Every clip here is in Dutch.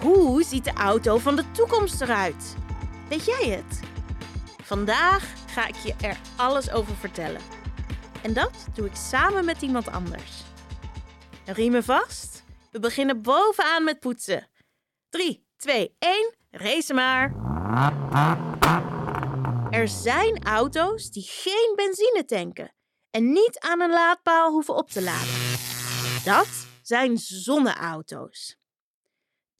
Hoe ziet de auto van de toekomst eruit? Weet jij het? Vandaag ga ik je er alles over vertellen. En dat doe ik samen met iemand anders. Riemen vast. We beginnen bovenaan met poetsen. 3, 2, 1, race maar. Er zijn auto's die geen benzine tanken en niet aan een laadpaal hoeven op te laden. Dat zijn zonneauto's.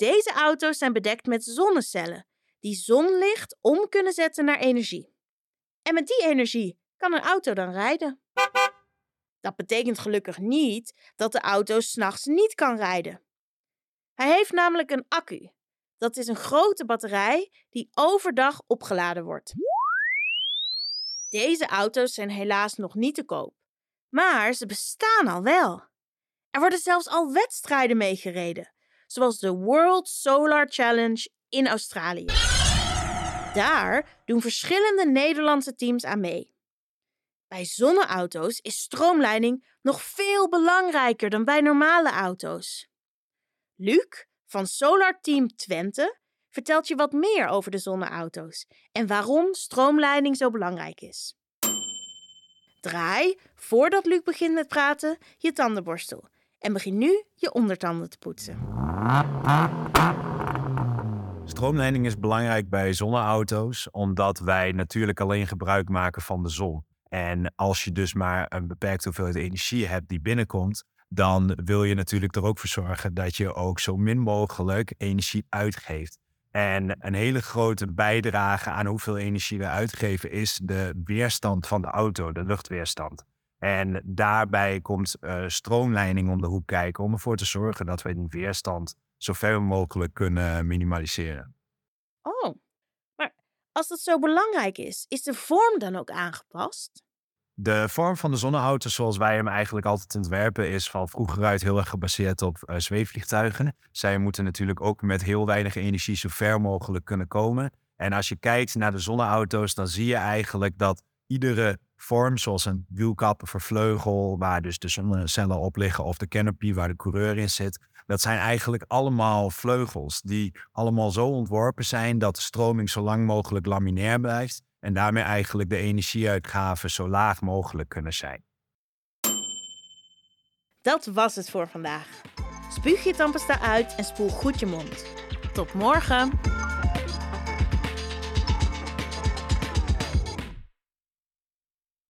Deze auto's zijn bedekt met zonnecellen die zonlicht om kunnen zetten naar energie. En met die energie kan een auto dan rijden. Dat betekent gelukkig niet dat de auto s'nachts niet kan rijden. Hij heeft namelijk een accu. Dat is een grote batterij die overdag opgeladen wordt. Deze auto's zijn helaas nog niet te koop, maar ze bestaan al wel. Er worden zelfs al wedstrijden meegereden, zoals de World Solar Challenge in Australië. Daar doen verschillende Nederlandse teams aan mee. Bij zonneauto's is stroomleiding nog veel belangrijker dan bij normale auto's. Luc van Solar Team Twente vertelt je wat meer over de zonneauto's en waarom stroomleiding zo belangrijk is. Draai, voordat Luc begint met praten, je tandenborstel en begin nu je ondertanden te poetsen. Stroomleiding is belangrijk bij zonneauto's, omdat wij natuurlijk alleen gebruik maken van de zon. En als je dus maar een beperkte hoeveelheid energie hebt die binnenkomt, dan wil je natuurlijk er ook voor zorgen dat je ook zo min mogelijk energie uitgeeft. En een hele grote bijdrage aan hoeveel energie we uitgeven is de weerstand van de auto, de luchtweerstand. En daarbij komt uh, stroomleiding om de hoek kijken om ervoor te zorgen dat we die weerstand zo ver mogelijk kunnen minimaliseren. Oh, maar als dat zo belangrijk is, is de vorm dan ook aangepast? De vorm van de zonneauto zoals wij hem eigenlijk altijd ontwerpen is van vroeger uit heel erg gebaseerd op uh, zweefvliegtuigen. Zij moeten natuurlijk ook met heel weinig energie zo ver mogelijk kunnen komen. En als je kijkt naar de zonneauto's, dan zie je eigenlijk dat iedere vorm, zoals een wielkap of vleugel, waar dus de zonnecellen op liggen, of de canopy waar de coureur in zit, dat zijn eigenlijk allemaal vleugels die allemaal zo ontworpen zijn dat de stroming zo lang mogelijk laminair blijft en daarmee eigenlijk de energieuitgaven zo laag mogelijk kunnen zijn. Dat was het voor vandaag. Spuug je tandpasta uit en spoel goed je mond. Tot morgen!